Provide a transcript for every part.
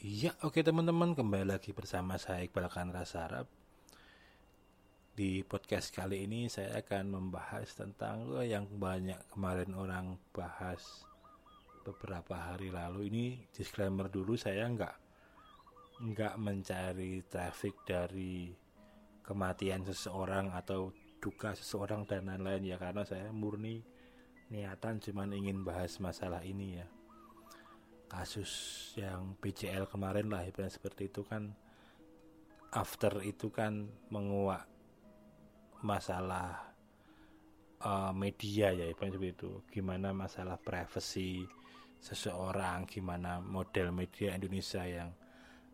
Iya, oke teman-teman, kembali lagi bersama saya Iqbal Kanra Sarap. Di podcast kali ini saya akan membahas tentang oh, yang banyak kemarin orang bahas beberapa hari lalu. Ini disclaimer dulu, saya nggak nggak mencari traffic dari kematian seseorang atau duka seseorang dan lain-lain ya karena saya murni niatan cuman ingin bahas masalah ini ya kasus yang BCL kemarin lah ibaratnya seperti itu kan after itu kan menguak masalah uh, media ya ibaratnya seperti itu. Gimana masalah privacy seseorang gimana model media Indonesia yang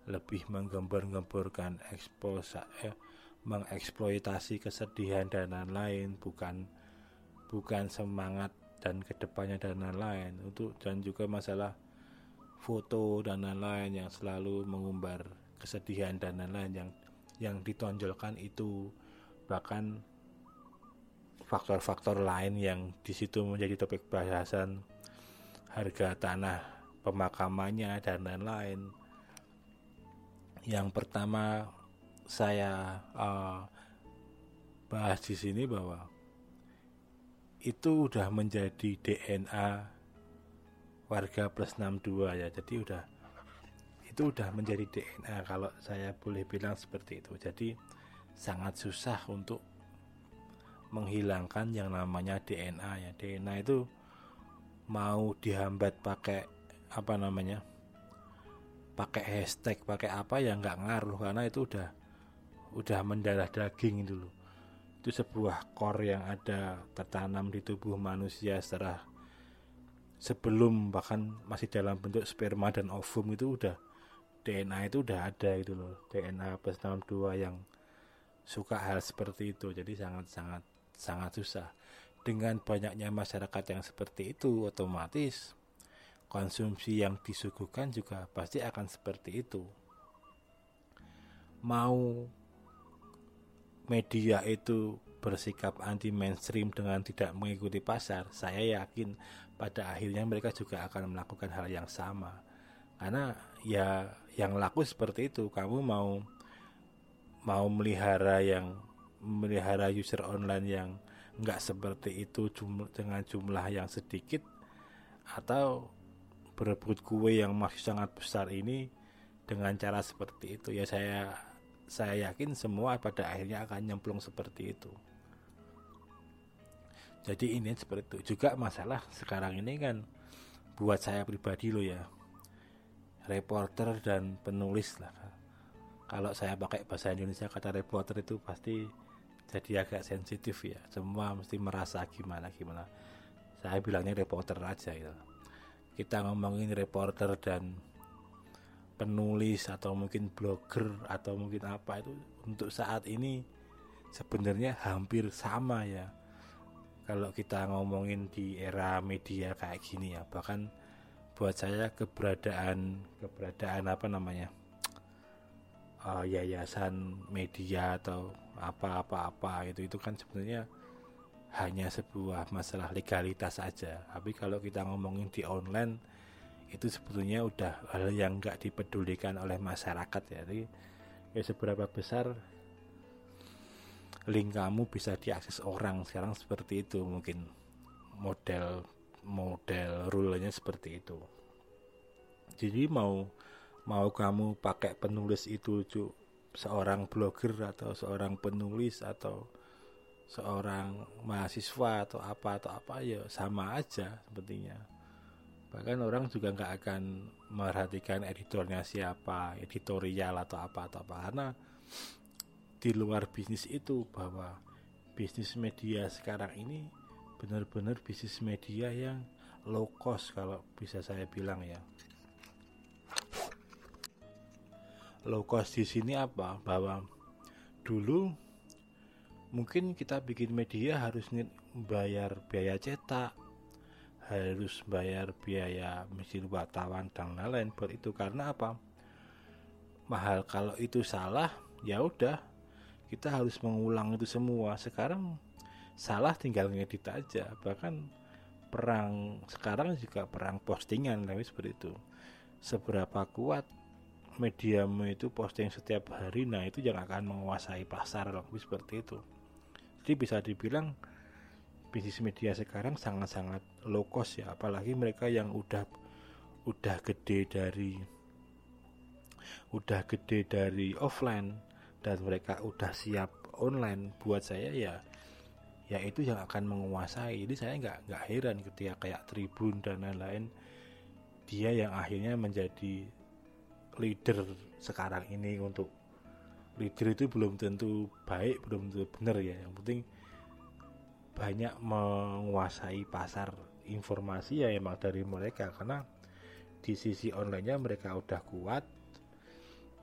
lebih menggembur-gemburkan ekspos eh, mengeksploitasi kesedihan dan lain-lain bukan bukan semangat dan ke depannya dan lain-lain. Untuk dan juga masalah foto dan lain-lain yang selalu mengumbar kesedihan dan lain-lain yang yang ditonjolkan itu. Bahkan faktor-faktor lain yang di situ menjadi topik bahasan harga tanah pemakamannya dan lain-lain. Yang pertama saya uh, bahas di sini bahwa itu udah menjadi DNA warga plus 62 ya. Jadi udah itu udah menjadi DNA kalau saya boleh bilang seperti itu. Jadi sangat susah untuk menghilangkan yang namanya DNA ya. DNA itu mau dihambat pakai apa namanya pakai hashtag pakai apa ya nggak ngaruh karena itu udah udah mendarah daging loh. Itu sebuah core yang ada tertanam di tubuh manusia setelah sebelum bahkan masih dalam bentuk sperma dan ovum itu udah DNA itu udah ada itu loh. DNA plus 62 yang suka hal seperti itu. Jadi sangat sangat sangat susah. Dengan banyaknya masyarakat yang seperti itu otomatis konsumsi yang disuguhkan juga pasti akan seperti itu. Mau media itu bersikap anti mainstream dengan tidak mengikuti pasar, saya yakin pada akhirnya mereka juga akan melakukan hal yang sama. Karena ya yang laku seperti itu, kamu mau mau melihara yang melihara user online yang nggak seperti itu jumlah, dengan jumlah yang sedikit atau berebut kue yang masih sangat besar ini dengan cara seperti itu ya saya saya yakin semua pada akhirnya akan nyemplung seperti itu jadi ini seperti itu. Juga masalah sekarang ini kan buat saya pribadi loh ya. Reporter dan penulis lah. Kalau saya pakai bahasa Indonesia kata reporter itu pasti jadi agak sensitif ya. Semua mesti merasa gimana gimana. Saya bilangnya reporter aja gitu. Kita ngomongin reporter dan penulis atau mungkin blogger atau mungkin apa itu untuk saat ini sebenarnya hampir sama ya kalau kita ngomongin di era media kayak gini ya bahkan buat saya keberadaan keberadaan apa namanya uh, yayasan media atau apa-apa-apa itu itu kan sebenarnya hanya sebuah masalah legalitas saja tapi kalau kita ngomongin di online itu sebetulnya udah hal yang nggak dipedulikan oleh masyarakat ya. Jadi ya seberapa besar link kamu bisa diakses orang. Sekarang seperti itu mungkin model model rulenya seperti itu. Jadi mau mau kamu pakai penulis itu cu, seorang blogger atau seorang penulis atau seorang mahasiswa atau apa atau apa ya sama aja sepertinya. Bahkan orang juga nggak akan merhatikan editornya siapa editorial atau apa atau apa. Karena di luar bisnis itu bahwa bisnis media sekarang ini benar-benar bisnis media yang low cost kalau bisa saya bilang ya. Low cost di sini apa? Bahwa dulu mungkin kita bikin media harus bayar biaya cetak, harus bayar biaya mesin wartawan dan lain-lain buat itu karena apa? Mahal kalau itu salah ya udah kita harus mengulang itu semua. Sekarang salah tinggal ngedit aja. Bahkan perang sekarang juga perang postingan tapi seperti itu. Seberapa kuat mediamu itu posting setiap hari nah itu yang akan menguasai pasar lebih seperti itu. Jadi bisa dibilang bisnis media sekarang sangat-sangat low cost ya. Apalagi mereka yang udah udah gede dari udah gede dari offline dan mereka udah siap online buat saya ya ya itu yang akan menguasai. Jadi saya nggak nggak heran ketika kayak Tribun dan lain-lain dia yang akhirnya menjadi leader sekarang ini untuk leader itu belum tentu baik belum tentu benar ya. Yang penting banyak menguasai pasar informasi ya emang dari mereka karena di sisi onlinenya mereka udah kuat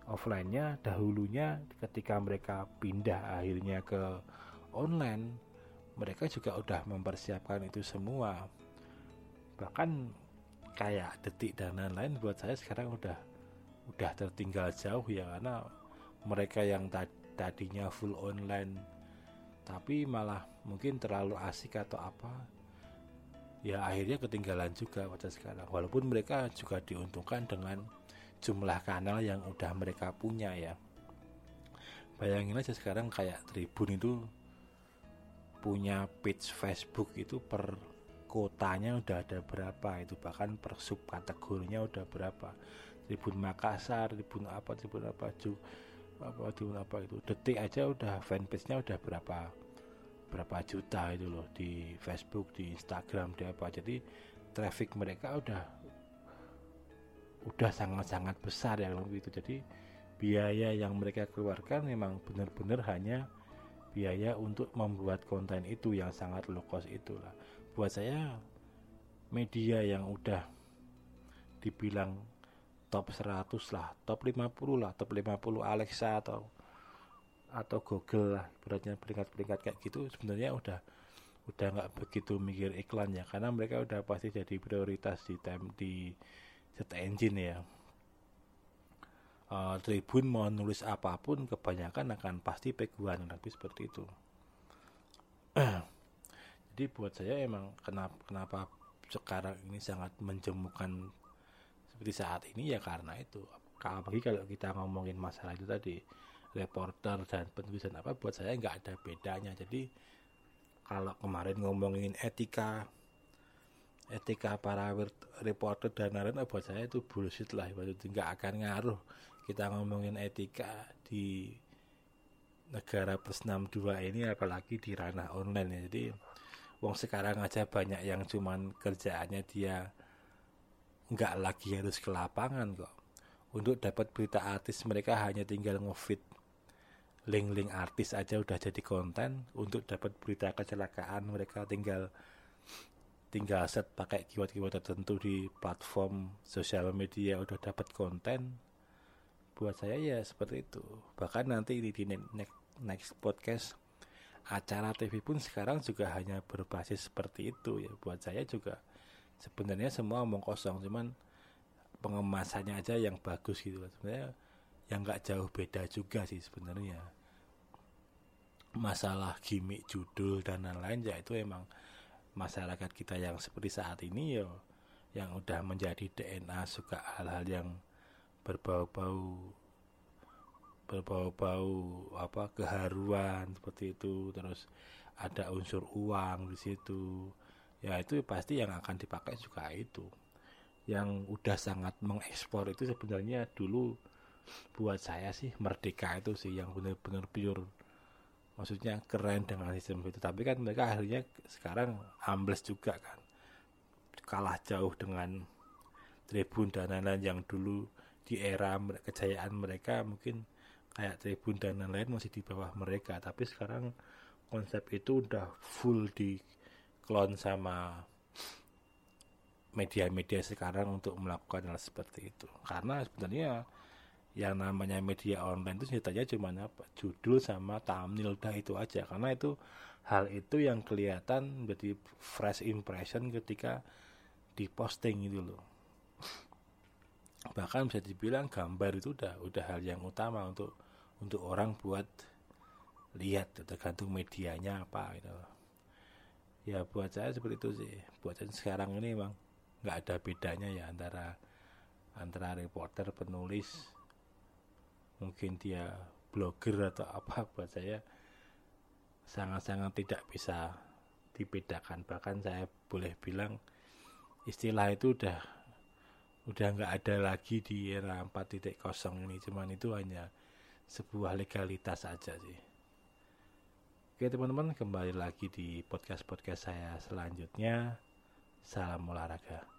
offline-nya dahulunya ketika mereka pindah akhirnya ke online mereka juga udah mempersiapkan itu semua. Bahkan kayak detik dan lain-lain buat saya sekarang udah udah tertinggal jauh ya karena mereka yang tadinya full online tapi malah mungkin terlalu asik atau apa ya akhirnya ketinggalan juga pada sekarang. Walaupun mereka juga diuntungkan dengan jumlah kanal yang udah mereka punya ya. Bayangin aja sekarang kayak Tribun itu punya page Facebook itu per kotanya udah ada berapa itu bahkan per sub kategorinya udah berapa. Tribun Makassar Tribun apa Tribun apa ju apa Tribun apa itu. Detik aja udah fanpage-nya udah berapa berapa juta itu loh di Facebook di Instagram di apa. Jadi traffic mereka udah udah sangat-sangat besar ya kalau itu. Jadi biaya yang mereka keluarkan memang benar-benar hanya biaya untuk membuat konten itu yang sangat low cost itulah buat saya media yang udah dibilang top 100 lah top 50 lah top 50 Alexa atau atau Google lah beratnya peringkat-peringkat kayak gitu sebenarnya udah udah nggak begitu mikir iklan ya. Karena mereka udah pasti jadi prioritas di time di set engine ya. Uh, Tribun mau nulis apa pun kebanyakan akan pasti peguan tapi seperti itu. Jadi buat saya emang kenapa kenapa sekarang ini sangat menjemukan seperti saat ini ya karena itu. Apalagi kalau kita ngomongin masalah itu tadi reporter dan penulisan apa buat saya nggak ada bedanya. Jadi kalau kemarin ngomongin etika etika para reporter dan lain-lain buat saya itu bullshit lah. Itu nggak akan ngaruh. Kita ngomongin etika di negara plus 62 ini apalagi di ranah online ya. Jadi wong sekarang aja banyak yang cuman kerjaannya dia nggak lagi harus ke lapangan kok. Untuk dapat berita artis mereka hanya tinggal ngefit link-link artis aja udah jadi konten. Untuk dapat berita kecelakaan mereka tinggal tinggal set pakai keyword-keyword tertentu di platform sosial media udah dapat konten buat saya ya seperti itu. Bahkan nanti di, di next, next podcast acara TV pun sekarang juga hanya berbasis seperti itu ya. Buat saya juga sebenarnya semua omong kosong cuman pengemasannya aja yang bagus gitu sebenarnya yang nggak jauh beda juga sih sebenarnya. Masalah gimmick judul dan lain-lain ya itu emang masyarakat kita yang seperti saat ini ya yang udah menjadi DNA suka hal-hal yang berbau-bau berbau-bau apa keharuan seperti itu. Terus ada unsur uang di situ. Ya itu pasti yang akan dipakai juga itu. Yang udah sangat mengekspor itu sebenarnya dulu buat saya sih merdeka itu sih yang benar-benar pure maksudnya keren dengan sistem itu. Tapi kan mereka akhirnya sekarang ambles juga kan. Kalah jauh dengan tribun dan lain-lain yang dulu di era kejayaan mereka mungkin kayak Tribun dan lain-lain masih di bawah mereka. Tapi sekarang konsep itu udah full di klon sama media-media sekarang untuk melakukan hal seperti itu. Karena sebenarnya yang namanya media online itu ceritanya cuma apa? Judul sama thumbnail udah itu aja. Karena itu hal itu yang kelihatan menjadi fresh impression ketika diposting itu loh. Bahkan bisa dibilang gambar itu udah udah hal yang utama untuk untuk orang buat lihat tergantung medianya apa gitu ya buat saya seperti itu sih. Buat saya sekarang ini emang nggak ada bedanya ya antara antara reporter penulis mungkin dia blogger atau apa buat saya sangat-sangat tidak bisa dibedakan. Bahkan saya boleh bilang istilah itu udah udah nggak ada lagi di era 4.0 ini. Cuman itu hanya sebuah legalitas saja sih. Oke teman-teman kembali lagi di podcast-podcast saya selanjutnya. Salam olahraga